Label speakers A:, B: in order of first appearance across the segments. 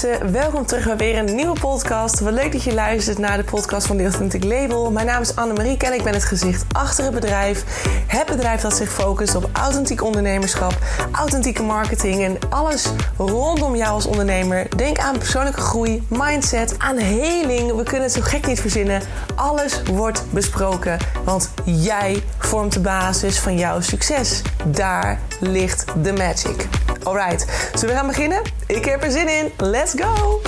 A: welkom terug bij weer een nieuwe podcast. Wat leuk dat je luistert naar de podcast van The Authentic Label. Mijn naam is Annemarie en ik ben het gezicht achter het bedrijf. Het bedrijf dat zich focust op authentiek ondernemerschap, authentieke marketing en alles rondom jou als ondernemer. Denk aan persoonlijke groei, mindset, aan heling. We kunnen het zo gek niet verzinnen. Alles wordt besproken, want jij vormt de basis van jouw succes. Daar ligt de magic. Alright, zullen we gaan beginnen? Ik heb er zin in. Let's go!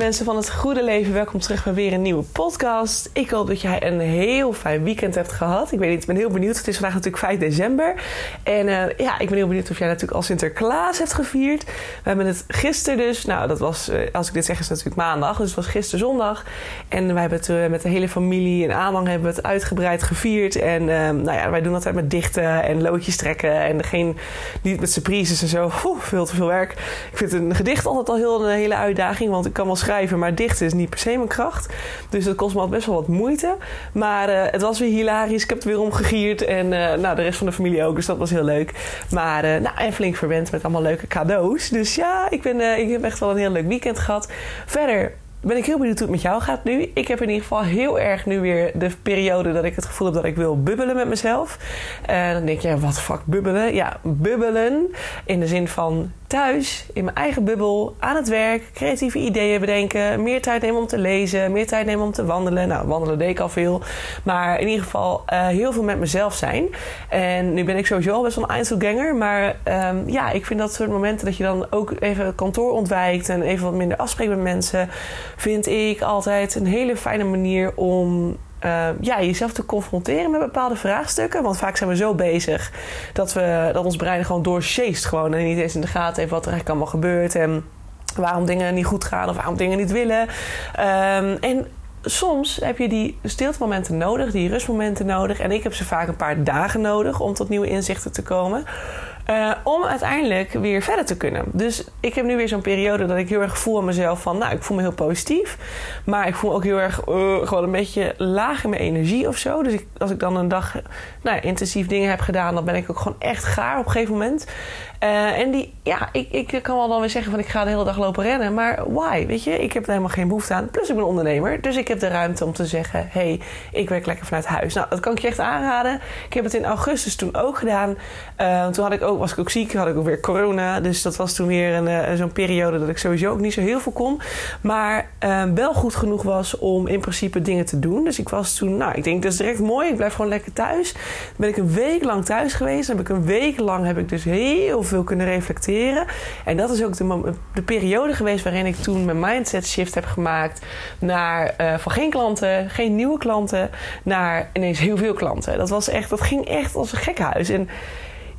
A: Mensen van het goede leven. Welkom terug bij weer een nieuwe podcast. Ik hoop dat jij een heel fijn weekend hebt gehad. Ik weet niet, ik ben heel benieuwd. Het is vandaag natuurlijk 5 december. En uh, ja, ik ben heel benieuwd of jij natuurlijk al Sinterklaas hebt gevierd. We hebben het gisteren dus, nou dat was, uh, als ik dit zeg is natuurlijk maandag. Dus het was gisteren zondag. En wij hebben het uh, met de hele familie en aanhang hebben het uitgebreid gevierd. En nou ja, wij doen altijd met dichten en loodjes trekken. En degene niet met surprises en zo. Oeh, veel te veel werk. Ik vind een gedicht altijd al heel, een hele uitdaging. Want ik kan wel schrijven, maar dichten is niet per se mijn kracht. Dus dat kost me altijd best wel wat moeite. Maar uh, het was weer hilarisch. Ik heb het weer omgegierd. En uh, nou, de rest van de familie ook. Dus dat was heel leuk. Maar uh, nou, en flink verwend met allemaal leuke cadeaus. Dus ja, ik, ben, ik heb echt wel een heel leuk weekend gehad. Verder ben ik heel benieuwd hoe het met jou gaat nu. Ik heb in ieder geval heel erg nu weer de periode dat ik het gevoel heb dat ik wil bubbelen met mezelf. En dan denk je, wat fuck bubbelen? Ja, bubbelen in de zin van thuis, in mijn eigen bubbel, aan het werk, creatieve ideeën bedenken, meer tijd nemen om te lezen, meer tijd nemen om te wandelen. Nou, wandelen deed ik al veel, maar in ieder geval uh, heel veel met mezelf zijn. En nu ben ik sowieso al best wel een Einzelganger, maar um, ja, ik vind dat soort momenten dat je dan ook even kantoor ontwijkt en even wat minder afspreekt met mensen, vind ik altijd een hele fijne manier om uh, ja, jezelf te confronteren met bepaalde vraagstukken. Want vaak zijn we zo bezig dat, we, dat ons brein gewoon doorsjeest gewoon en niet eens in de gaten heeft wat er eigenlijk allemaal gebeurt en waarom dingen niet goed gaan of waarom dingen niet willen. Um, en soms heb je die stiltemomenten nodig, die rustmomenten nodig. En ik heb ze vaak een paar dagen nodig om tot nieuwe inzichten te komen. Uh, om uiteindelijk weer verder te kunnen. Dus ik heb nu weer zo'n periode dat ik heel erg voel aan mezelf van... nou, ik voel me heel positief. Maar ik voel ook heel erg uh, gewoon een beetje laag in mijn energie of zo. Dus ik, als ik dan een dag nou, intensief dingen heb gedaan... dan ben ik ook gewoon echt gaar op een gegeven moment. Uh, en die, ja, ik, ik kan wel dan weer zeggen van ik ga de hele dag lopen rennen. Maar why? Weet je, ik heb er helemaal geen behoefte aan. Plus ik ben ondernemer. Dus ik heb de ruimte om te zeggen... hé, hey, ik werk lekker vanuit huis. Nou, dat kan ik je echt aanraden. Ik heb het in augustus toen ook gedaan. toen had ik ook was ik ook ziek, had ik ook weer corona. Dus dat was toen weer een, uh, zo'n periode dat ik sowieso ook niet zo heel veel kon. Maar wel goed genoeg was om in principe dingen te doen. Dus ik was toen, nou, ik denk dat is direct mooi. Ik blijf gewoon lekker thuis. Dan ben ik een week lang thuis geweest. Dan heb ik een week lang heb ik dus heel veel kunnen reflecteren. En dat is ook de, de periode geweest waarin ik toen mijn mindset shift heb gemaakt naar uh, van geen klanten, geen nieuwe klanten, naar ineens heel veel klanten. Dat was echt, dat ging echt als een gekhuis. En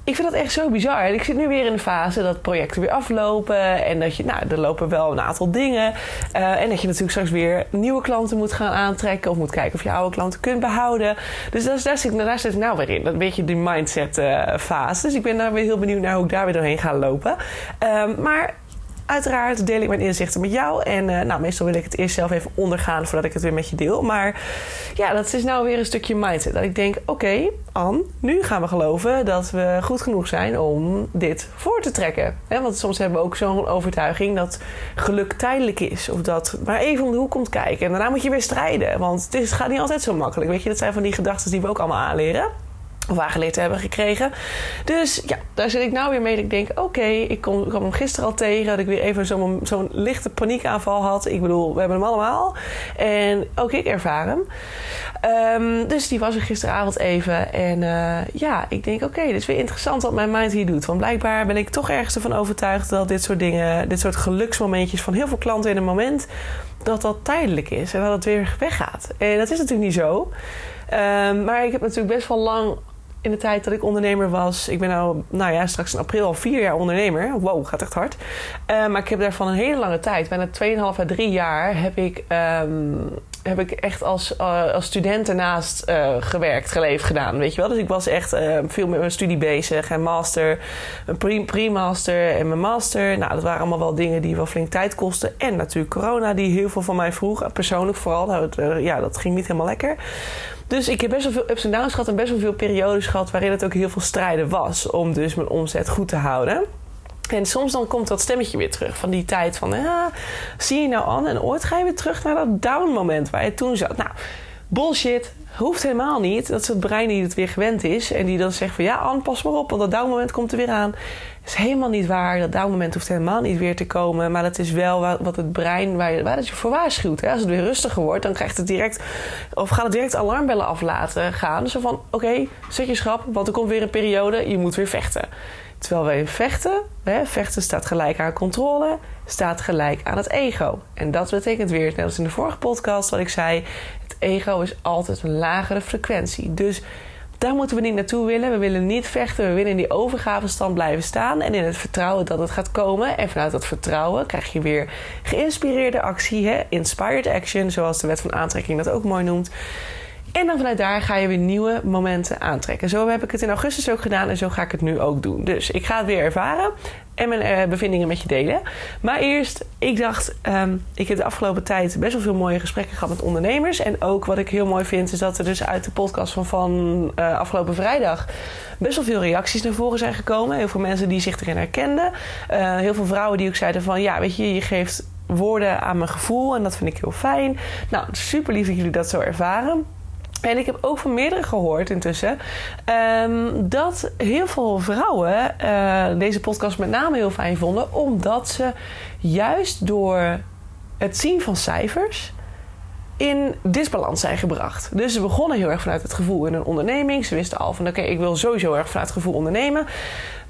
A: ik vind dat echt zo bizar. En ik zit nu weer in de fase dat projecten weer aflopen. En dat je, nou, er lopen wel een aantal dingen. Uh, en dat je natuurlijk straks weer nieuwe klanten moet gaan aantrekken. Of moet kijken of je oude klanten kunt behouden. Dus daar, daar, zit, daar zit ik nou weer in. Dat beetje die mindset uh, fase. Dus ik ben daar weer heel benieuwd naar hoe ik daar weer doorheen ga lopen. Um, maar Uiteraard deel ik mijn inzichten met jou. En uh, nou, meestal wil ik het eerst zelf even ondergaan voordat ik het weer met je deel. Maar ja, dat is nou weer een stukje mindset. Dat ik denk, oké, okay, nu gaan we geloven dat we goed genoeg zijn om dit voor te trekken. Want soms hebben we ook zo'n overtuiging dat geluk tijdelijk is. Of dat maar even om de hoek komt kijken. En daarna moet je weer strijden. Want het, het gaat niet altijd zo makkelijk. Weet je, dat zijn van die gedachten die we ook allemaal aanleren of aangeleerd hebben gekregen. Dus ja, daar zit ik nou weer mee. Ik denk, oké, ik kwam hem gisteren al tegen. Dat ik weer even zo'n zo'n lichte paniekaanval had. Ik bedoel, we hebben hem allemaal. En ook ik ervaar hem. Um, dus die was er gisteravond even. En uh, ja, ik denk, oké, okay, dit is weer interessant wat mijn mind hier doet. Want blijkbaar ben ik toch ergens ervan overtuigd... dat dit soort dingen, dit soort geluksmomentjes van heel veel klanten in een moment... dat dat tijdelijk is en dat het weer weggaat. En dat is natuurlijk niet zo... Um, maar ik heb natuurlijk best wel lang in de tijd dat ik ondernemer was. Ik ben nou, nou ja, straks in april al vier jaar ondernemer. Wow, gaat echt hard. Uh, maar ik heb daarvan een hele lange tijd, bijna 2,5 à 3 jaar, heb ik, um, heb ik echt als, uh, als student ernaast uh, gewerkt, geleefd, gedaan. Weet je wel? Dus ik was echt veel met mijn studie bezig. En master, een pre-master en mijn master. Nou, dat waren allemaal wel dingen die wel flink tijd kosten. En natuurlijk corona, die heel veel van mij vroeg. Persoonlijk vooral. Nou, ja, dat ging niet helemaal lekker. Dus ik heb best wel veel ups en downs gehad en best wel veel periodes gehad waarin het ook heel veel strijden was om dus mijn omzet goed te houden. En soms dan komt dat stemmetje weer terug van die tijd van, ja, zie je nou aan en ooit ga je weer terug naar dat down moment waar je toen zat. Nou, bullshit, hoeft helemaal niet. Dat is het brein die het weer gewend is en die dan zegt van, ja Anne, pas maar op, want dat down moment komt er weer aan. Dat is helemaal niet waar. Dat down moment hoeft helemaal niet weer te komen, maar dat is wel wat het brein, waar, waar je voor waarschuwt. Hè? Als het weer rustiger wordt, dan krijgt het direct, of gaat het direct alarmbellen af laten gaan. Zo van, oké, zet je schrap, want er komt weer een periode, je moet weer vechten. Terwijl wij vechten, hè, vechten staat gelijk aan controle, staat gelijk aan het ego. En dat betekent weer, net als in de vorige podcast wat ik zei, ego is altijd een lagere frequentie. Dus daar moeten we niet naartoe willen. We willen niet vechten, we willen in die overgavestand blijven staan en in het vertrouwen dat het gaat komen. En vanuit dat vertrouwen krijg je weer geïnspireerde actie, hè? inspired action, zoals de wet van aantrekking dat ook mooi noemt. En dan vanuit daar ga je weer nieuwe momenten aantrekken. Zo heb ik het in augustus ook gedaan en zo ga ik het nu ook doen. Dus ik ga het weer ervaren en mijn uh, bevindingen met je delen. Maar eerst, ik dacht, um, ik heb de afgelopen tijd best wel veel mooie gesprekken gehad met ondernemers. En ook wat ik heel mooi vind, is dat er dus uit de podcast van, van uh, afgelopen vrijdag best wel veel reacties naar voren zijn gekomen. Heel veel mensen die zich erin herkenden. Uh, heel veel vrouwen die ook zeiden van, ja, weet je, je geeft woorden aan mijn gevoel en dat vind ik heel fijn. Nou, super lief dat jullie dat zo ervaren. En ik heb ook van meerdere gehoord intussen um, dat heel veel vrouwen uh, deze podcast met name heel fijn vonden, omdat ze juist door het zien van cijfers in disbalans zijn gebracht. Dus ze begonnen heel erg vanuit het gevoel in een onderneming. Ze wisten al van oké, ik wil sowieso erg vanuit het gevoel ondernemen.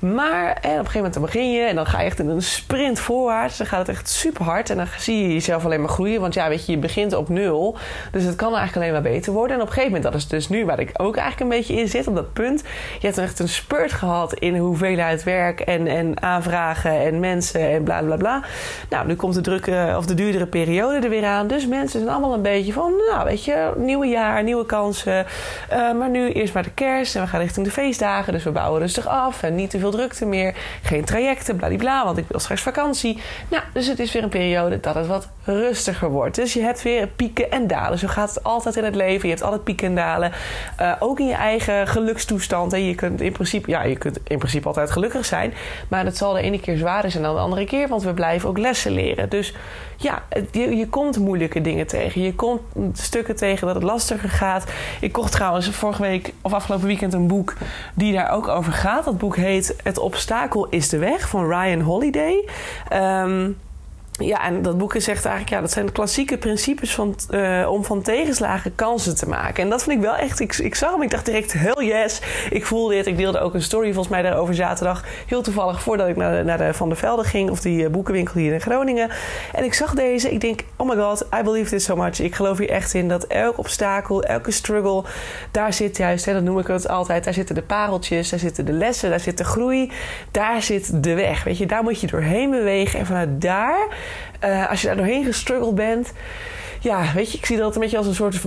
A: Maar en op een gegeven moment begin je en dan ga je echt in een sprint voorwaarts. Dan gaat het echt super hard en dan zie je jezelf alleen maar groeien. Want ja, weet je, je begint op nul. Dus het kan eigenlijk alleen maar beter worden. En op een gegeven moment, dat is dus nu waar ik ook eigenlijk een beetje in zit, op dat punt. Je hebt echt een spurt gehad in hoeveelheid werk en, en aanvragen en mensen en bla bla bla. Nou, nu komt de drukke of de duurdere periode er weer aan. Dus mensen zijn allemaal een beetje van, nou weet je, nieuwe jaar, nieuwe kansen. Uh, maar nu eerst maar de kerst en we gaan richting de feestdagen. Dus we bouwen rustig af en niet te veel drukte meer. Geen trajecten, bladibla, want ik wil straks vakantie. Nou, dus het is weer een periode dat het wat rustiger wordt. Dus je hebt weer pieken en dalen. Zo gaat het altijd in het leven. Je hebt altijd pieken en dalen. Uh, ook in je eigen gelukstoestand. En je kunt in principe, ja, je kunt in principe altijd gelukkig zijn. Maar het zal de ene keer zwaarder zijn dan de andere keer. Want we blijven ook lessen leren. Dus ja, je, je komt moeilijke dingen tegen. Je komt stukken tegen dat het lastiger gaat. Ik kocht trouwens vorige week of afgelopen weekend een boek die daar ook over gaat. Dat boek heet Het obstakel is de weg van Ryan Holiday. Um, ja, en dat boek zegt eigenlijk, ja, dat zijn de klassieke principes van, uh, om van tegenslagen kansen te maken. En dat vind ik wel echt, ik, ik zag hem, ik dacht direct, hell yes, ik voel dit. Ik deelde ook een story volgens mij daarover zaterdag, heel toevallig voordat ik naar de, naar de Van der Velde ging, of die uh, boekenwinkel hier in Groningen. En ik zag deze, ik denk, oh my god, I believe this so much. Ik geloof hier echt in dat elk obstakel, elke struggle, daar zit juist, hè, dat noem ik het altijd, daar zitten de pareltjes, daar zitten de lessen, daar zit de groei, daar zit de weg. Weet je, daar moet je doorheen bewegen en vanuit daar uh, als je daar doorheen gestruggeld bent. Ja, weet je, ik zie dat een beetje als een soort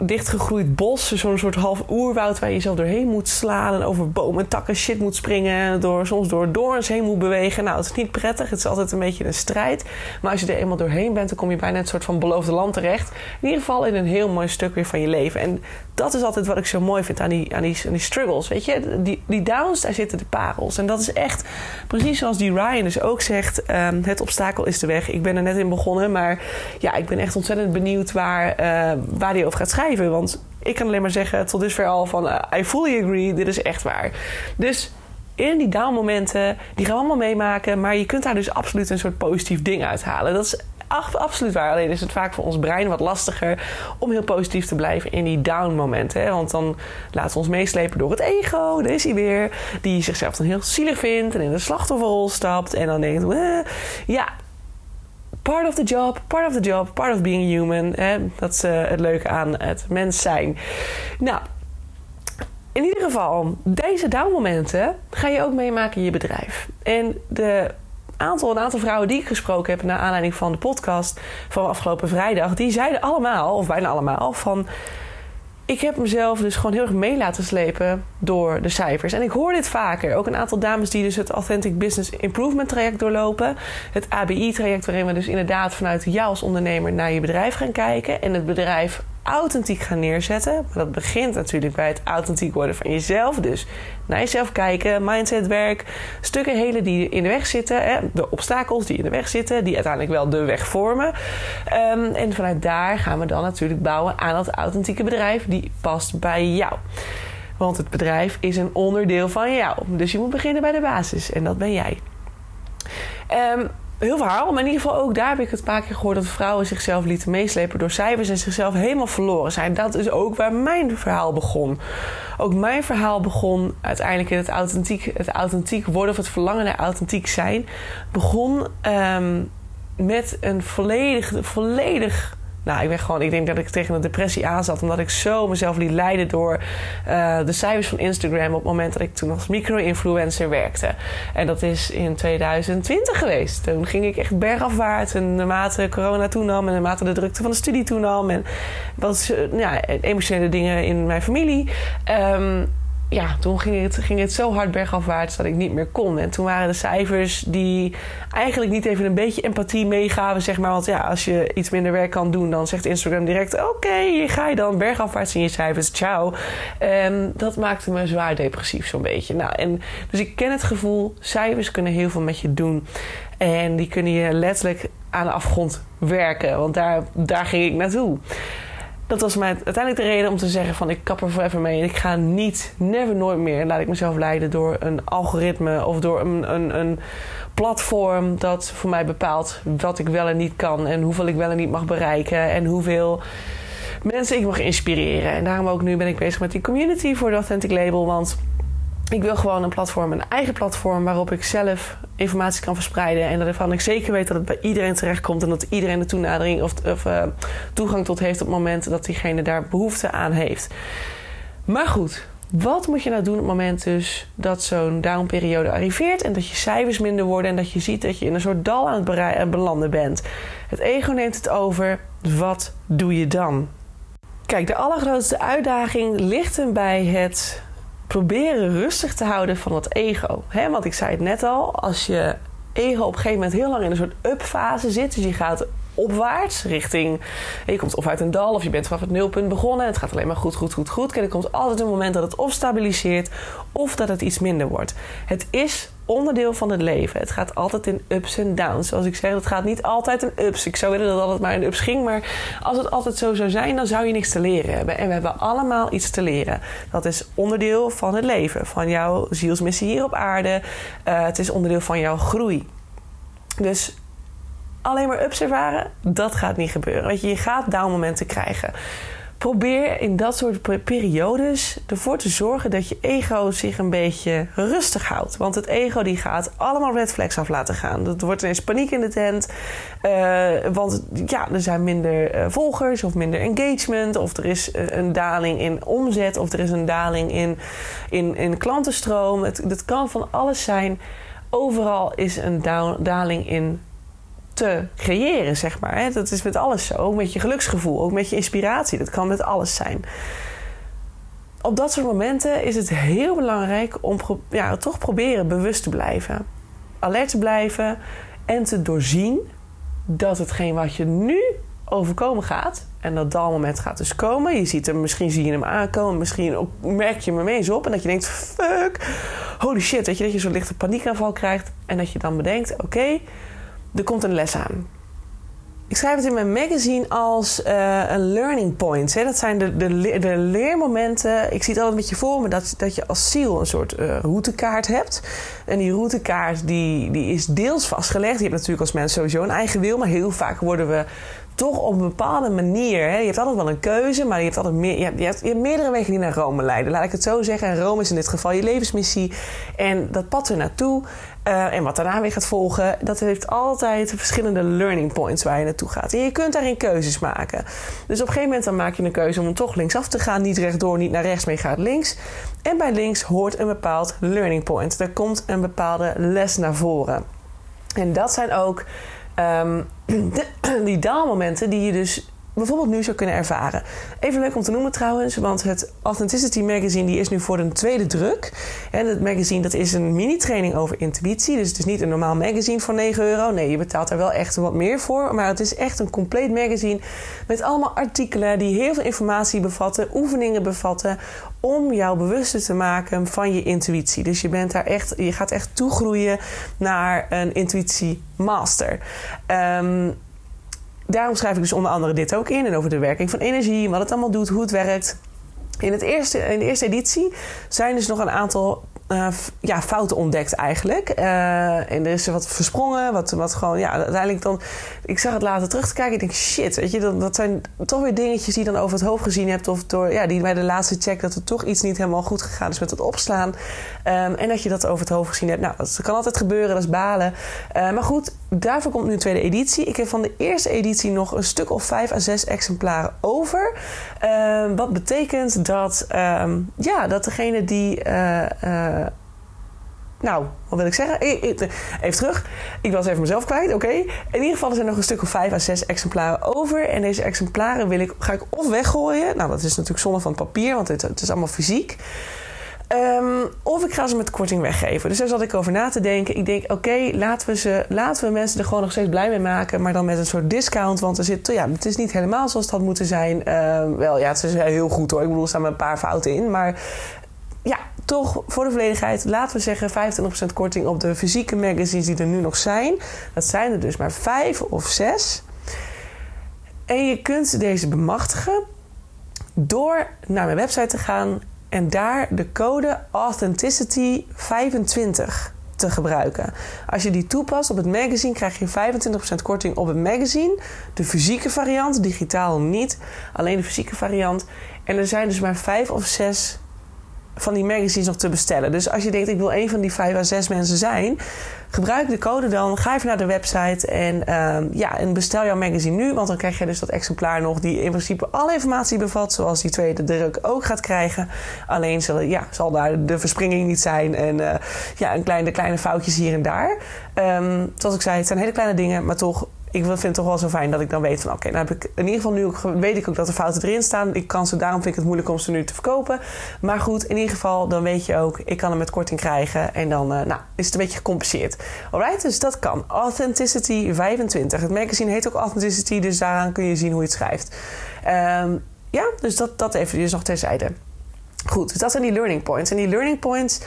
A: dichtgegroeid bos. Zo'n soort half oerwoud waar je jezelf doorheen moet slaan. En over bomen, takken, shit moet springen. Door, soms door doorns heen moet bewegen. Nou, het is niet prettig. Het is altijd een beetje een strijd. Maar als je er eenmaal doorheen bent, dan kom je bijna een soort van beloofde land terecht. In ieder geval in een heel mooi stuk weer van je leven. En dat is altijd wat ik zo mooi vind aan die, aan die, struggles. Weet je, die, die downs, daar zitten de parels. En dat is echt precies zoals die Ryan dus ook zegt: um, het obstakel is de weg. Ik ben er net in begonnen, maar ja, ik ben echt ontzettend benieuwd waar, uh, waar hij over gaat schrijven. Want ik kan alleen maar zeggen tot dusver al van: uh, I fully agree, dit is echt waar. Dus in die down-momenten, die gaan we allemaal meemaken. Maar je kunt daar dus absoluut een soort positief ding uithalen. Dat is absoluut waar. Alleen is het vaak voor ons brein wat lastiger om heel positief te blijven in die down momenten. Hè? Want dan laten we ons meeslepen door het ego. Daar is hij weer. Die zichzelf dan heel zielig vindt en in de slachtofferrol stapt. En dan denkt, eh, ja, part of the job, part of the job, part of being human. Dat is het leuke aan het mens zijn. Nou, in ieder geval, deze down momenten ga je ook meemaken in je bedrijf. En de aantal, een aantal vrouwen die ik gesproken heb naar aanleiding van de podcast van afgelopen vrijdag, die zeiden allemaal, of bijna allemaal, van ik heb mezelf dus gewoon heel erg mee laten slepen door de cijfers. En ik hoor dit vaker. Ook een aantal dames die dus het Authentic Business Improvement traject doorlopen. Het ABI traject waarin we dus inderdaad vanuit jou als ondernemer naar je bedrijf gaan kijken. En het bedrijf authentiek gaan neerzetten. Maar dat begint natuurlijk bij het authentiek worden van jezelf. Dus naar jezelf kijken, mindsetwerk, stukken helen die in de weg zitten, hè, de obstakels die in de weg zitten, die uiteindelijk wel de weg vormen. Ehm, en vanuit daar gaan we dan natuurlijk bouwen aan dat authentieke bedrijf die past bij jou. Want het bedrijf is een onderdeel van jou. Dus je moet beginnen bij de basis en dat ben jij. Um, heel verhaal, maar in ieder geval ook daar heb ik het een paar keer gehoord dat vrouwen zichzelf lieten meeslepen door cijfers en zichzelf helemaal verloren zijn. Dat is ook waar mijn verhaal begon. Ook mijn verhaal begon uiteindelijk in het authentiek, het authentiek worden of het verlangen naar authentiek zijn. Begon um, met een volledig, volledig nou, ik ben gewoon, ik denk dat ik tegen een depressie aan zat. Omdat ik zo mezelf liet leiden door uh, de cijfers van Instagram. op het moment dat ik toen als micro-influencer werkte. En dat is in 2020 geweest. Toen ging ik echt bergafwaarts. En naarmate corona toenam en naarmate de drukte van de studie toenam. en wat ja, emotionele dingen in mijn familie. Um, ja, toen ging het, ging het zo hard bergafwaarts dat ik niet meer kon. En toen waren de cijfers die eigenlijk niet even een beetje empathie meegaven, zeg maar. Want ja, als je iets minder werk kan doen, dan zegt Instagram direct... oké, okay, ga je dan bergafwaarts in je cijfers, ciao. En dat maakte me zwaar depressief zo'n beetje. Nou, en, dus ik ken het gevoel, cijfers kunnen heel veel met je doen. En die kunnen je letterlijk aan de afgrond werken. Want daar, daar ging ik naartoe dat was mij uiteindelijk de reden om te zeggen van ik kap er forever mee. En ik ga niet, never, nooit meer laat ik mezelf leiden door een algoritme of door een, een, een platform dat voor mij bepaalt wat ik wel en niet kan. En hoeveel ik wel en niet mag bereiken. En hoeveel mensen ik mag inspireren. En daarom ook nu ben ik bezig met die community voor de Authentic Label. Want ik wil gewoon een platform, een eigen platform waarop ik zelf informatie kan verspreiden. En waarvan ik zeker weet dat het bij iedereen terechtkomt en dat iedereen de toenadering of, of uh, toegang tot heeft op het moment dat diegene daar behoefte aan heeft. Maar goed, wat moet je nou doen op het moment dus dat zo'n downperiode arriveert en dat je cijfers minder worden en dat je ziet dat je in een soort dal aan het belanden bent? Het ego neemt het over. Wat doe je dan? Kijk, de allergrootste uitdaging ligt hem bij het proberen rustig te houden van dat ego. He, want ik zei het net al, als je ego op een gegeven moment heel lang in een soort up-fase zit, dus je gaat opwaarts richting. Je komt of uit een dal of je bent vanaf het nulpunt begonnen. Het gaat alleen maar goed, goed, goed, goed. En er komt altijd een moment dat het of stabiliseert of dat het iets minder wordt. Het is onderdeel van het leven. Het gaat altijd in ups en downs. Zoals ik zeg, het gaat niet altijd in ups. Ik zou willen dat het maar in ups ging. Maar als het altijd zo zou zijn, dan zou je niks te leren hebben. En we hebben allemaal iets te leren. Dat is onderdeel van het leven. Van jouw zielsmissie hier op aarde. Uh, het is onderdeel van jouw groei. Dus alleen maar ups ervaren, dat gaat niet gebeuren. Weet je, je gaat down momenten krijgen probeer in dat soort periodes ervoor te zorgen dat je ego zich een beetje rustig houdt. Want het ego die gaat allemaal red flags af laten gaan. Er wordt ineens paniek in de tent. Uh, want ja, er zijn minder uh, volgers of minder engagement. Of er is uh, een daling in omzet. Of er is een daling in, in, in klantenstroom. Het, het kan van alles zijn. Overal is een daling in te creëren, zeg maar. Dat is met alles zo. Ook met je geluksgevoel, ook met je inspiratie. Dat kan met alles zijn. Op dat soort momenten is het heel belangrijk om ja, toch proberen bewust te blijven. Alert te blijven en te doorzien dat hetgeen wat je nu overkomen gaat, en dat dalmoment gaat dus komen. Je ziet hem, misschien zie je hem aankomen, misschien merk je hem ineens op en dat je denkt: fuck, holy shit, weet je, dat je zo'n lichte paniekaanval krijgt en dat je dan bedenkt: oké, er komt een les aan. Ik schrijf het in mijn magazine als uh, een learning point. Hè. Dat zijn de, de, de, leermomenten. Ik zie het altijd met je voor me dat, dat je als ziel een soort uh, routekaart hebt. En die routekaart die, die is deels vastgelegd. Je hebt natuurlijk als mens sowieso een eigen wil. Maar heel vaak worden we toch op een bepaalde manier. Hè, je hebt altijd wel een keuze, maar je hebt altijd meer, je hebt, je, hebt, je hebt, meerdere wegen die naar Rome leiden. Laat ik het zo zeggen. En Rome is in dit geval je levensmissie. En dat pad er naartoe. Uh, en wat daarna weer gaat volgen, dat heeft altijd verschillende learning points waar je naartoe gaat. En je kunt daarin keuzes maken. Dus op een gegeven moment dan maak je een keuze om toch linksaf te gaan, niet rechtdoor, niet naar rechts, je gaat links. En bij links hoort een bepaald learning point. Er komt een bepaalde les naar voren. En dat zijn ook um, die daalmomenten die je dus bijvoorbeeld nu zou kunnen ervaren. Even leuk om te noemen trouwens, want het Authenticity Magazine die is nu voor een tweede druk. En het magazine dat is een mini-training over intuïtie. Dus het is niet een normaal magazine voor 9 euro. Nee, je betaalt er wel echt wat meer voor. Maar het is echt een compleet magazine met allemaal artikelen die heel veel informatie bevatten, oefeningen bevatten om jou bewuster te maken van je intuïtie. Dus je bent daar echt, je gaat echt toegroeien naar een intuïtie master. Um, daarom schrijf ik dus onder andere dit ook in. En over de werking van energie, wat het allemaal doet, hoe het werkt. In, het eerste, in de eerste editie zijn dus nog een aantal uh, ja, fouten ontdekt eigenlijk. Uh, en er is wat versprongen, wat, wat gewoon, ja, uiteindelijk dan... Ik zag het later terug te kijken, ik denk, shit, weet je, dat, dat zijn toch weer dingetjes die je dan over het hoofd gezien hebt... of door, ja, die bij de laatste check dat er toch iets niet helemaal goed gegaan is met het opslaan. Um, en dat je dat over het hoofd gezien hebt. Nou, dat kan altijd gebeuren, dat is balen. Uh, maar goed, daarvoor komt nu een tweede editie. Ik heb van de eerste editie nog een stuk of vijf à zes exemplaren over. Uh, wat betekent dat, uh, ja, dat degene die. Uh, nou, wat wil ik zeggen? Even terug. Ik was even mezelf kwijt, oké. In ieder geval er zijn nog een stuk of vijf à zes exemplaren over. En deze exemplaren wil ik, ga ik of weggooien. Nou, dat is natuurlijk zonde van papier, want het, het is allemaal fysiek. Um, of ik ga ze met korting weggeven. Dus daar zat ik over na te denken. Ik denk, oké, laten we ze, laten we mensen er gewoon nog steeds blij mee maken. Maar dan met een soort discount. Want er zit, ja, het is niet helemaal zoals het had moeten zijn. Um, wel, ja, het is heel goed hoor. Ik bedoel, er staan een paar fouten in. Maar ja, toch voor de volledigheid, laten we zeggen 25% korting op de fysieke magazines die er nu nog zijn. Dat zijn er dus maar vijf of zes. En je kunt deze bemachtigen door naar mijn website te gaan en daar de code Authenticity25 te gebruiken. Als je die toepast op het magazine, krijg je 25% korting op het magazine. De fysieke variant, digitaal niet. Alleen de fysieke variant. En er zijn dus maar vijf of zes van die magazines nog te bestellen. Dus als je denkt, ik wil een van die vijf à zes mensen zijn, gebruik de code dan. Ga even naar de website en, uh, ja, en bestel jouw magazine nu. Want dan krijg je dus dat exemplaar nog, die in principe alle informatie bevat, zoals die tweede druk ook gaat krijgen. Alleen zal, ja, zal daar de verspringing niet zijn en uh, ja, een kleine, kleine foutjes hier en daar. Um, zoals ik zei, het zijn hele kleine dingen, maar toch ik vind het toch wel zo fijn dat ik dan weet van oké, okay, heb ik in ieder geval nu ook, weet ik ook dat er fouten erin staan. Ik kan ze, daarom vind ik het moeilijk om ze nu te verkopen. Maar goed, in ieder geval, dan weet je ook, ik kan hem met korting krijgen. En dan uh, nou, is het een beetje gecompenseerd. Alright, dus dat kan. Authenticity 25. Het magazine heet ook Authenticity, dus daaraan kun je zien hoe je het schrijft. Um, ja, dus dat, dat even dus nog terzijde. Goed, dat zijn die learning points. En die learning points,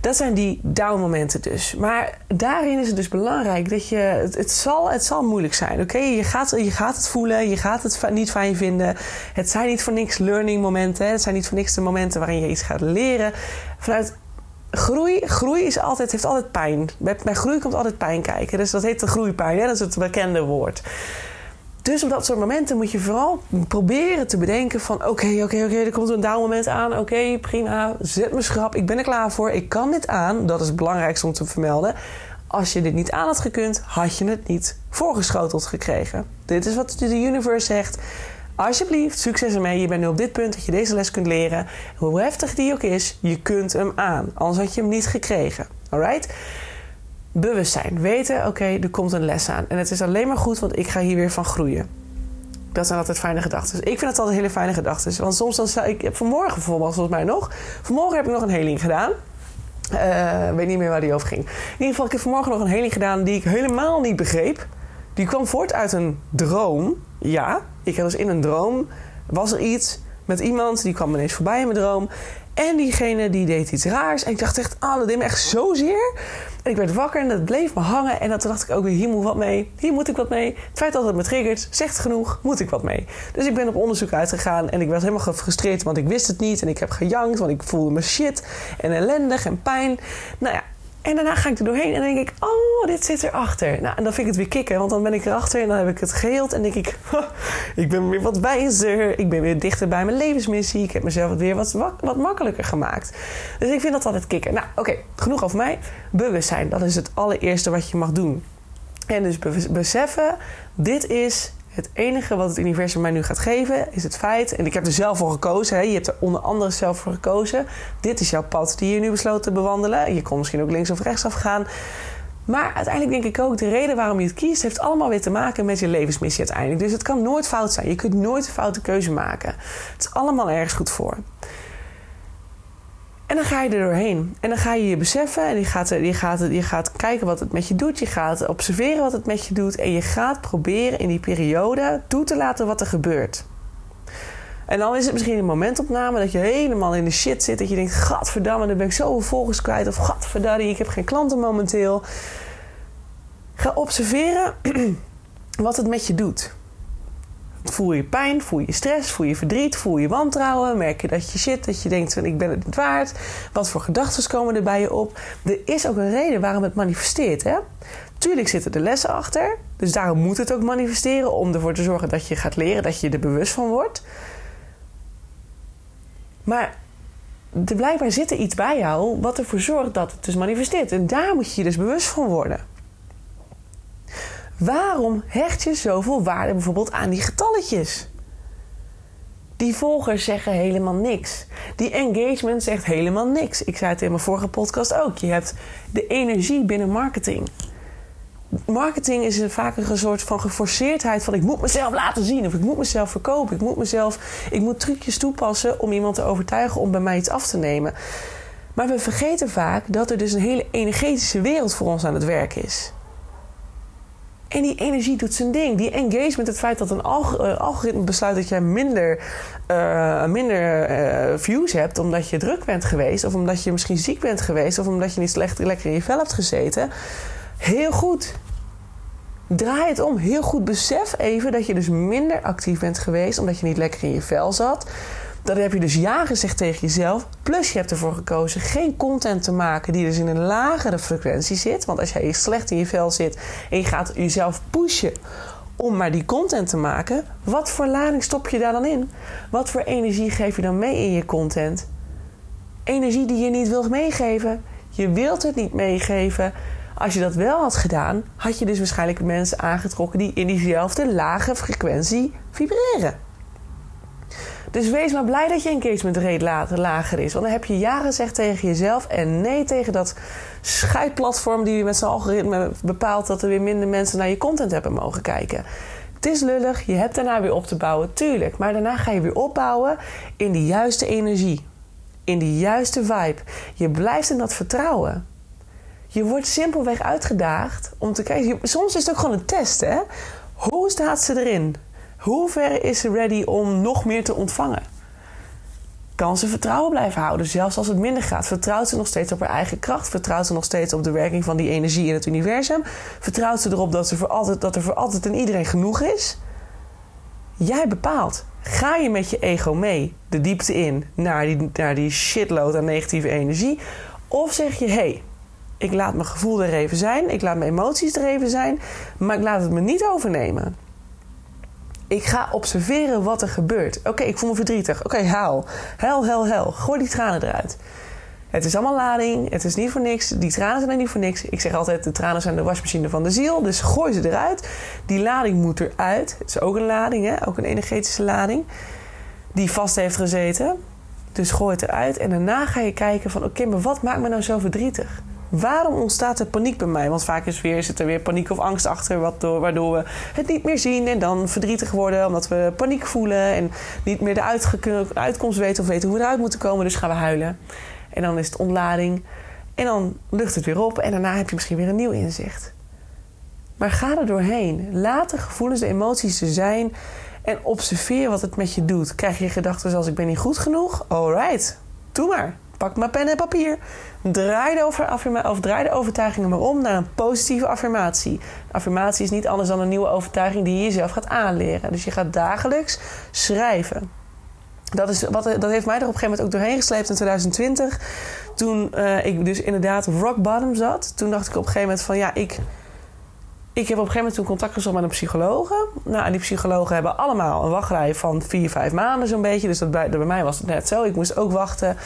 A: dat zijn die down momenten dus. Maar daarin is het dus belangrijk dat je... Het, het zal, het zal moeilijk zijn, oké? Je, gaat, je gaat het voelen, je gaat het niet fijn vinden. Het zijn niet voor niks learning momenten. Het zijn niet voor niks de momenten waarin je iets gaat leren. Vanuit groei, groei is altijd, heeft altijd pijn. Bij, bij groei komt altijd pijn kijken. Dus dat heet de groeipijn, hè? dat is het bekende woord. Dus op dat soort momenten moet je vooral proberen te bedenken van... oké, oké, oké, er komt een down moment aan. Oké, prima, zet me schrap, ik ben er klaar voor. Ik kan dit aan, dat is het belangrijkste om te vermelden. Als je dit niet aan had gekund, had je het niet voorgeschoteld gekregen. Dit is wat de universe zegt. Alsjeblieft, succes ermee. Je bent nu op dit punt dat je deze les kunt leren. Hoe heftig die ook is, je kunt hem aan. Anders had je hem niet gekregen. Alright? Bewustzijn. Weten, oké, er komt een les aan. En het is alleen maar goed, want ik ga hier weer van groeien. Dat zijn altijd fijne gedachten. Ik vind het altijd hele fijne gedachten. Want soms dan sta ik... Vanmorgen bijvoorbeeld, volgens mij nog. Vanmorgen heb ik nog een heling gedaan. Uh, weet niet meer waar die over ging. In ieder geval, ik heb vanmorgen nog een heling gedaan die ik helemaal niet begreep. Die kwam voort uit een droom. Ja, ik had dus in een droom... was er iets met iemand, die kwam ineens voorbij in mijn droom. En diegene die deed iets raars. En ik dacht echt, ah, dat deed me echt zozeer. En ik werd wakker en dat bleef me hangen. En dan dacht ik ook weer, hier moet wat mee. Hier moet ik wat mee. Het feit dat het me triggert, zegt genoeg, moet ik wat mee. Dus ik ben op onderzoek uitgegaan. En ik was helemaal gefrustreerd, want ik wist het niet. En ik heb gejankt, want ik voelde me shit. En ellendig en pijn. Nou ja, en daarna ga ik er doorheen en denk ik, oh, dit zit erachter. Nou, en dan vind ik het weer kicken, want dan ben ik erachter en dan heb ik het geheeld. En denk ik, ik ben weer wat wijzer. Ik ben weer dichter bij mijn levensmissie. Ik heb mezelf weer wat, wat makkelijker gemaakt. Dus ik vind dat altijd kicken. Nou, oké, genoeg over mij. Bewustzijn, dat is het allereerste wat je mag doen. En dus beseffen, dit is het enige wat het universum mij nu gaat geven is het feit, en ik heb er zelf voor gekozen, hè, je hebt er onder andere zelf voor gekozen. Dit is jouw pad die je nu besloten te bewandelen. Je kon misschien ook links of rechts afgaan. Maar uiteindelijk denk ik ook, de reden waarom je het kiest, heeft allemaal weer te maken met je levensmissie uiteindelijk. Dus het kan nooit fout zijn. Je kunt nooit een foute keuze maken. Het is allemaal ergens goed voor. En dan ga je er doorheen. En dan ga je je beseffen en je gaat, je, gaat, je gaat kijken wat het met je doet. Je gaat observeren wat het met je doet. En je gaat proberen in die periode toe te laten wat er gebeurt. En dan is het misschien een momentopname dat je helemaal in de shit zit. Dat je denkt, gadverdamme, dan ben ik zoveel volgers kwijt. Of gadverdamme, ik heb geen klanten momenteel. Ga observeren wat het met je doet. Voel je pijn, voel je stress, voel je verdriet, voel je wantrouwen. Merk je dat je shit, dat je denkt van ik ben het niet waard. Wat voor gedachten komen er bij je op? Er is ook een reden waarom het manifesteert. Hè? Tuurlijk zitten er lessen achter. Dus daarom moet het ook manifesteren om ervoor te zorgen dat je gaat leren, dat je er bewust van wordt. Maar er blijkbaar zit er iets bij jou wat ervoor zorgt dat het dus manifesteert. En daar moet je dus bewust van worden. Waarom hecht je zoveel waarde bijvoorbeeld aan die getalletjes? Die volgers zeggen helemaal niks. Die engagement zegt helemaal niks. Ik zei het in mijn vorige podcast ook. Je hebt de energie binnen marketing marketing is vaak een soort van geforceerdheid van ik moet mezelf laten zien of ik moet mezelf verkopen. Ik moet mezelf, ik moet trucjes toepassen om iemand te overtuigen om bij mij iets af te nemen. Maar we vergeten vaak dat er dus een hele energetische wereld voor ons aan het werk is. En die energie doet zijn ding. Die engagement, het feit dat een eh, algoritme besluit dat jij minder, uh, minder uh, views hebt omdat je druk bent geweest, of omdat je misschien ziek bent geweest, of omdat je niet slecht lekker in je vel hebt gezeten Heel goed. Draai het om. Heel goed. Besef even dat je dus minder actief bent geweest omdat je niet lekker in je vel zat. Dat heb je dus ja gezegd tegen jezelf. Plus je hebt ervoor gekozen geen content te maken die dus in een lagere frequentie zit. Want als jij slecht in je vel zit en je gaat jezelf pushen om maar die content te maken, wat voor lading stop je daar dan in? Wat voor energie geef je dan mee in je content? Energie die je niet wilt meegeven. Je wilt het niet meegeven. Als je dat wel had gedaan, had je dus waarschijnlijk mensen aangetrokken die in diezelfde lage frequentie vibreren. Dus wees maar blij dat je engagement rate lager is. Want dan heb je ja gezegd tegen jezelf en nee tegen dat scheidplatform die met zijn algoritme bepaalt dat er weer minder mensen naar je content hebben mogen kijken. Het is lullig, je hebt daarna weer op te bouwen, tuurlijk. Maar daarna ga je weer opbouwen in de juiste energie. In de juiste vibe. Je blijft in dat vertrouwen. Je wordt simpelweg uitgedaagd om te kijken. Soms is het ook gewoon een test, hè? Hoe staat ze erin? Hoe ver is ze ready om nog meer te ontvangen? Kan ze vertrouwen blijven houden, zelfs als het minder gaat? Vertrouwt ze nog steeds op haar eigen kracht? Vertrouwt ze nog steeds op de werking van die energie in het universum? Vertrouwt ze erop dat, voor altijd, dat er voor altijd en iedereen genoeg is? Jij bepaalt. Ga je met je ego mee de diepte in naar die, naar die shitload aan negatieve energie? Of zeg je: hé, hey, ik laat mijn gevoel er even zijn. Ik laat mijn emoties er even zijn. Maar ik laat het me niet overnemen. Ik ga observeren wat er gebeurt. Oké, ik voel me verdrietig. Oké, huil. Huil, huil, huil. Gooi die tranen eruit. Het is allemaal lading. Het is niet voor niks. Die tranen zijn er niet voor niks. Ik zeg altijd, de tranen zijn de wasmachine van de ziel. Dus gooi ze eruit. Die lading moet eruit. Het is ook een lading, hè? ook een energetische lading. Die vast heeft gezeten. Dus gooi het eruit. En daarna ga je kijken van... Oké, maar wat maakt me nou zo verdrietig? Waarom ontstaat er paniek bij mij? Want vaak is weer, zit er weer paniek of angst achter, wat door, waardoor we het niet meer zien en dan verdrietig worden omdat we paniek voelen en niet meer de uitkomst weten of weten hoe we eruit moeten komen. Dus gaan we huilen. En dan is het ontlading. En dan lucht het weer op en daarna heb je misschien weer een nieuw inzicht. Maar ga er doorheen. Laat de gevoelens, de emoties er zijn en observeer wat het met je doet. Krijg je gedachten zoals ik ben niet goed genoeg? Alright, doe maar. Pak maar pen en papier. Draai de, over, of draai de overtuigingen maar om naar een positieve affirmatie. Affirmatie is niet anders dan een nieuwe overtuiging die je jezelf gaat aanleren. Dus je gaat dagelijks schrijven. Dat, is wat, dat heeft mij er op een gegeven moment ook doorheen gesleept in 2020. Toen uh, ik dus inderdaad rock bottom zat. Toen dacht ik op een gegeven moment van ja, ik ik heb op een gegeven moment toen contact gezocht met een psychologe. Nou, die psychologen hebben allemaal een wachtrij van vier, vijf maanden zo'n beetje. Dus dat bij, bij mij was het net zo. Ik moest ook wachten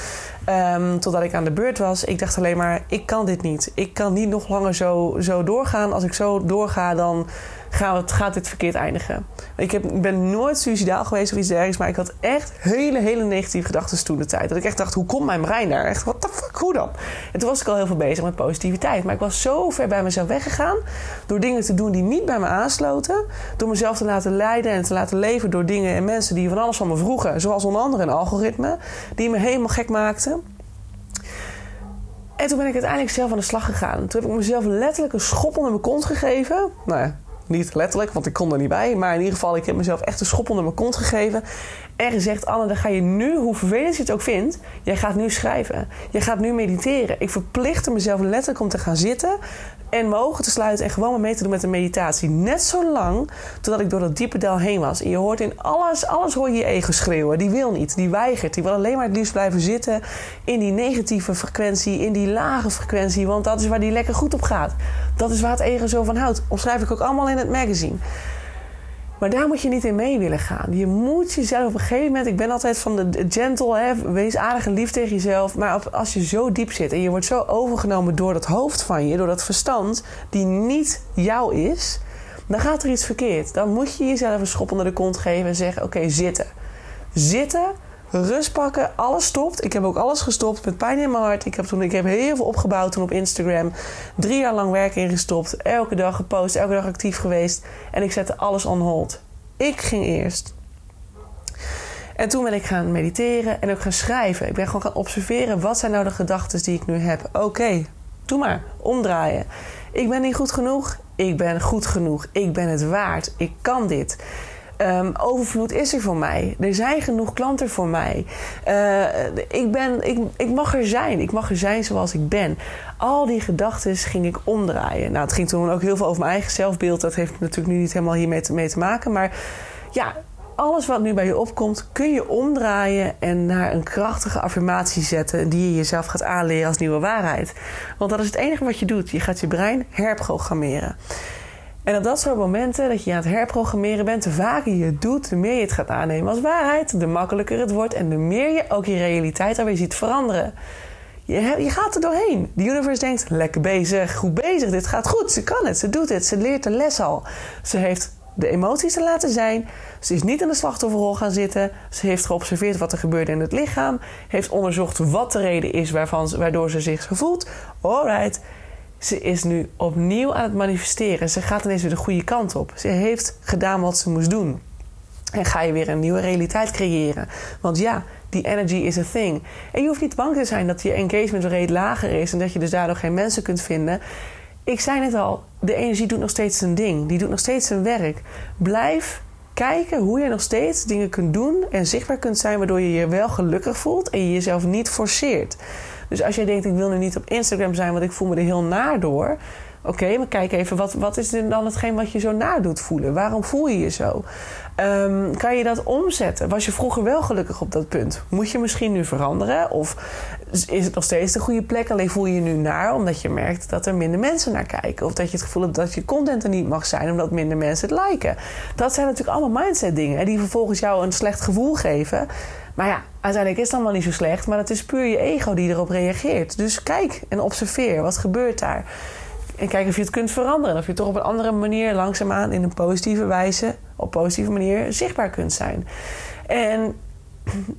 A: um, totdat ik aan de beurt was. Ik dacht alleen maar, ik kan dit niet. Ik kan niet nog langer zo, zo doorgaan. Als ik zo doorga, dan gaat, gaat dit verkeerd eindigen. Ik heb, ben nooit suicidaal geweest of iets dergelijks. Maar ik had echt hele, hele negatieve gedachten toen de tijd. Dat ik echt dacht, hoe komt mijn brein daar? Echt, what the fuck? hoe dan? En toen was ik al heel veel bezig met positiviteit. Maar ik was zo ver bij mezelf weggegaan. Door dingen te doen die niet bij me aansloten. Door mezelf te laten leiden en te laten leven door dingen en mensen die van alles van me vroegen. Zoals onder andere een algoritme. Die me helemaal gek maakten. En toen ben ik uiteindelijk zelf aan de slag gegaan. Toen heb ik mezelf letterlijk een schop onder mijn kont gegeven. Nou ja, niet letterlijk, want ik kon er niet bij. Maar in ieder geval, ik heb mezelf echt een schop onder mijn kont gegeven. En gezegd, Anne, dan ga je nu, hoe vervelend je het ook vindt... jij gaat nu schrijven. Je gaat nu mediteren. Ik verplichtte mezelf letterlijk om te gaan zitten en mijn ogen te sluiten en gewoon mee te doen met de meditatie. Net zo lang totdat ik door dat diepe dal heen was. En je hoort in alles, alles hoor je je ego schreeuwen. Die wil niet, die weigert. Die wil alleen maar het liefst blijven zitten in die negatieve frequentie, in die lage frequentie. Want dat is waar die lekker goed op gaat. Dat is waar het ego zo van houdt. Omschrijf ik ook allemaal in het magazine. Maar daar moet je niet in mee willen gaan. Je moet jezelf op een gegeven moment. Ik ben altijd van de gentle, hè, wees aardig en lief tegen jezelf. Maar als je zo diep zit en je wordt zo overgenomen door dat hoofd van je, door dat verstand, die niet jou is, dan gaat er iets verkeerd. Dan moet je jezelf een schop onder de kont geven en zeggen: Oké, zitten. Zitten, rust pakken, alles stopt. Ik heb ook alles gestopt met pijn in mijn hart. Ik heb, toen, ik heb heel veel opgebouwd toen op Instagram. Drie jaar lang werk ingestopt. Elke dag gepost, elke dag actief geweest. En ik zette alles on hold. Ik ging eerst. En toen ben ik gaan mediteren en ook gaan schrijven. Ik ben gewoon gaan observeren. Wat zijn nou de gedachten die ik nu heb? Oké, doe maar. Omdraaien. Ik ben niet goed genoeg. Ik ben goed genoeg. Ik ben het waard. Ik kan dit. Um, overvloed is er voor mij. Er zijn genoeg klanten voor mij. Uh, ik, ben, ik, ik mag er zijn. Ik mag er zijn zoals ik ben. Al die gedachten ging ik omdraaien. Nou, het ging toen ook heel veel over mijn eigen zelfbeeld. Dat heeft natuurlijk nu niet helemaal hiermee te, mee te maken. Maar ja, alles wat nu bij je opkomt, kun je omdraaien en naar een krachtige affirmatie zetten die je jezelf gaat aanleren als nieuwe waarheid. Want dat is het enige wat je doet. Je gaat je brein herprogrammeren. En op dat soort momenten dat je aan het herprogrammeren bent, de vaker je het doet, de meer je het gaat aannemen als waarheid, de makkelijker het wordt en de meer je ook je realiteit alweer ziet veranderen. Je, je gaat er doorheen. De universe denkt: lekker bezig, goed bezig, dit gaat goed, ze kan het, ze doet het, ze leert de les al. Ze heeft de emoties te laten zijn. Ze is niet in de slachtofferrol gaan zitten. Ze heeft geobserveerd wat er gebeurde in het lichaam. Heeft onderzocht wat de reden is waarvan, waardoor ze zich zo voelt. Alright. Ze is nu opnieuw aan het manifesteren. Ze gaat ineens weer de goede kant op. Ze heeft gedaan wat ze moest doen. En ga je weer een nieuwe realiteit creëren. Want ja, die energy is a thing. En je hoeft niet bang te zijn dat je engagement rate lager is en dat je dus daardoor geen mensen kunt vinden. Ik zei net al, de energie doet nog steeds zijn ding. Die doet nog steeds zijn werk. Blijf kijken hoe je nog steeds dingen kunt doen en zichtbaar kunt zijn, waardoor je je wel gelukkig voelt en je jezelf niet forceert. Dus als jij denkt, ik wil nu niet op Instagram zijn, want ik voel me er heel naar door. Oké, maar kijk even, wat, wat is dan hetgeen wat je zo naar doet voelen? Waarom voel je je zo? Um, kan je dat omzetten? Was je vroeger wel gelukkig op dat punt? Moet je misschien nu veranderen? Of is het nog steeds de goede plek? Alleen voel je je nu naar omdat je merkt dat er minder mensen naar kijken. Of dat je het gevoel hebt dat je content er niet mag zijn omdat minder mensen het liken. Dat zijn natuurlijk allemaal mindset dingen die vervolgens jou een slecht gevoel geven. Maar ja, uiteindelijk is het wel niet zo slecht. Maar het is puur je ego die erop reageert. Dus kijk en observeer. Wat gebeurt daar? En kijk of je het kunt veranderen. Of je toch op een andere manier langzaamaan in een positieve wijze, op positieve manier zichtbaar kunt zijn. En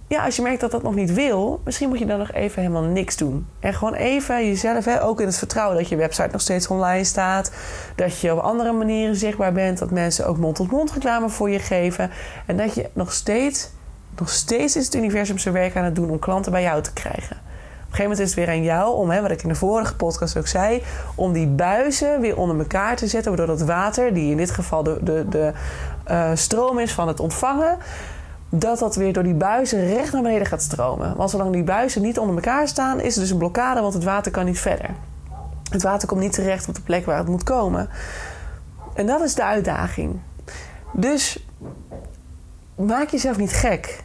A: ja, als je merkt dat dat nog niet wil, misschien moet je dan nog even helemaal niks doen. En gewoon even jezelf, hè, ook in het vertrouwen dat je website nog steeds online staat. Dat je op andere manieren zichtbaar bent. Dat mensen ook mond-tot-mond reclame voor je geven. En dat je nog steeds, nog steeds is het universum zijn werk aan het doen om klanten bij jou te krijgen een gegeven moment is het weer aan jou om, hè, wat ik in de vorige podcast ook zei, om die buizen weer onder elkaar te zetten. Waardoor dat water, die in dit geval de, de, de uh, stroom is van het ontvangen, dat dat weer door die buizen recht naar beneden gaat stromen. Want zolang die buizen niet onder elkaar staan, is er dus een blokkade, want het water kan niet verder. Het water komt niet terecht op de plek waar het moet komen. En dat is de uitdaging. Dus maak jezelf niet gek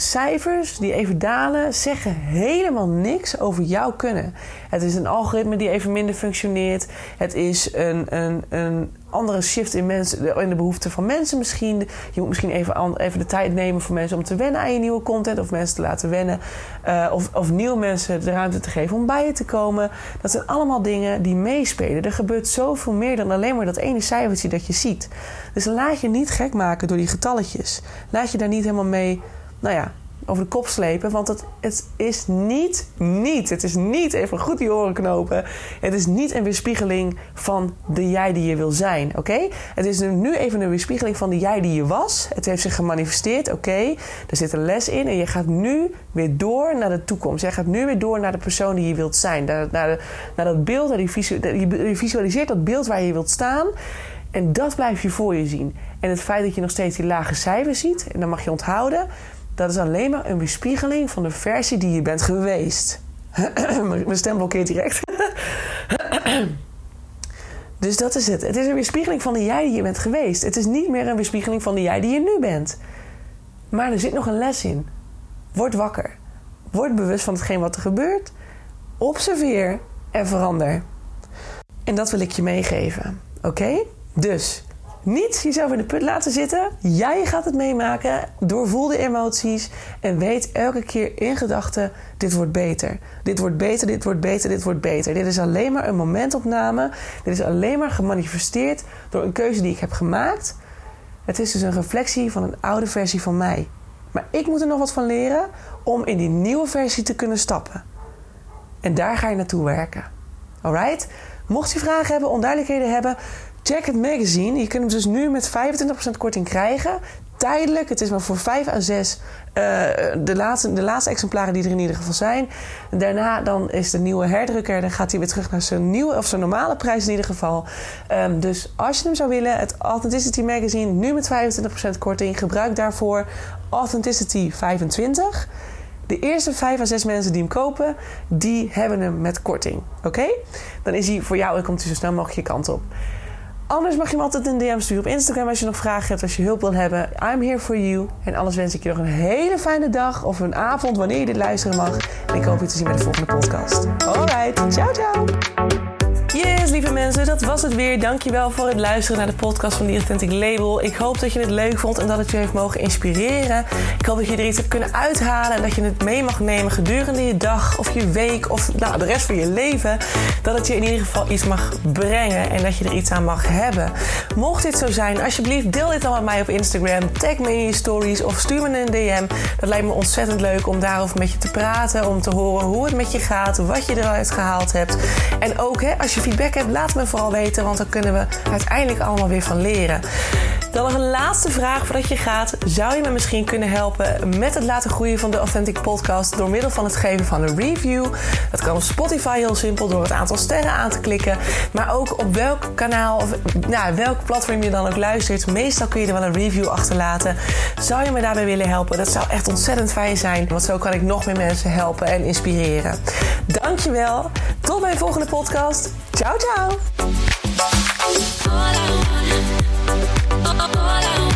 A: cijfers die even dalen zeggen helemaal niks over jouw kunnen. Het is een algoritme die even minder functioneert. Het is een, een, een andere shift in, mensen, in de behoeften van mensen misschien. Je moet misschien even, even de tijd nemen voor mensen om te wennen aan je nieuwe content. Of mensen te laten wennen. Uh, of, of nieuwe mensen de ruimte te geven om bij je te komen. Dat zijn allemaal dingen die meespelen. Er gebeurt zoveel meer dan alleen maar dat ene cijfertje dat je ziet. Dus laat je niet gek maken door die getalletjes. Laat je daar niet helemaal mee nou ja, over de kop slepen. Want het, het is niet, niet, het is niet, even goed die oren knopen. Het is niet een weerspiegeling van de jij die je wil zijn, oké? Het is nu even een weerspiegeling van de jij die je was. Het heeft zich gemanifesteerd, oké? Er zit een les in en je gaat nu weer door naar de toekomst. Jij gaat nu weer door naar de persoon die je wilt zijn. Naar, naar, dat beeld, naar je visualiseert dat beeld waar je wilt staan. En dat blijf je voor je zien. En het feit dat je nog steeds die lage cijfers ziet, en dan mag je onthouden, dat is alleen maar een weerspiegeling van de versie die je bent geweest. Mijn stem blokkeert direct. dus dat is het. Het is een weerspiegeling van de jij die je bent geweest. Het is niet meer een weerspiegeling van de jij die je nu bent. Maar er zit nog een les in. Word wakker. Word bewust van hetgeen wat er gebeurt. Observeer en verander. En dat wil ik je meegeven. Oké? Dus niet jezelf in de put laten zitten. Jij gaat het meemaken. Doorvoel de emoties. En weet elke keer in gedachten: dit wordt beter. Dit wordt beter, dit wordt beter, dit wordt beter. Dit is alleen maar een momentopname. Dit is alleen maar gemanifesteerd door een keuze die ik heb gemaakt. Het is dus een reflectie van een oude versie van mij. Maar ik moet er nog wat van leren om in die nieuwe versie te kunnen stappen. En daar ga je naartoe werken. Alright? Mocht je vragen hebben, onduidelijkheden hebben, check het magazine. Je kunt hem dus nu met 25% korting krijgen. Tijdelijk, het is maar voor 5 à 6 uh, de, laatste, de laatste exemplaren die er in ieder geval zijn. Daarna dan is de nieuwe herdrukker, dan gaat hij weer terug naar zijn nieuwe of zijn normale prijs in ieder geval. Um, dus als je hem zou willen, het Authenticity Magazine, nu met 25% korting, gebruik daarvoor Authenticity 25. De eerste 5 à 6 mensen die hem kopen, die hebben hem met korting. Oké? Dan is hij voor jou en komt hij zo snel mogelijk je kant op. Anders mag je me altijd een DM sturen op Instagram als je nog vragen hebt, als je hulp wil hebben. I'm here for you. En anders wens ik je nog een hele fijne dag of een avond wanneer je dit luisteren mag. En ik hoop je te zien bij de volgende podcast. Alright, ciao ciao. Yes, lieve mensen, dat was het weer. Dankjewel voor het luisteren naar de podcast van The Authentic Label. Ik hoop dat je het leuk vond en dat het je heeft mogen inspireren. Ik hoop dat je er iets hebt kunnen uithalen en dat je het mee mag nemen gedurende je dag of je week of nou, de rest van je leven. Dat het je in ieder geval iets mag brengen en dat je er iets aan mag hebben. Mocht dit zo zijn, alsjeblieft deel dit dan met mij op Instagram. Tag me in je stories of stuur me een DM. Dat lijkt me ontzettend leuk om daarover met je te praten, om te horen hoe het met je gaat, wat je eruit gehaald hebt. En ook hè, als je feedback hebt, laat me vooral weten, want dan kunnen we uiteindelijk allemaal weer van leren. Dan nog een laatste vraag voordat je gaat. Zou je me misschien kunnen helpen met het laten groeien van de Authentic Podcast door middel van het geven van een review? Dat kan op Spotify heel simpel door het aantal sterren aan te klikken. Maar ook op welk kanaal of nou, welk platform je dan ook luistert. Meestal kun je er wel een review achterlaten. Zou je me daarbij willen helpen? Dat zou echt ontzettend fijn zijn. Want zo kan ik nog meer mensen helpen en inspireren. Dankjewel. Tot mijn volgende podcast. Ciao, ciao. all I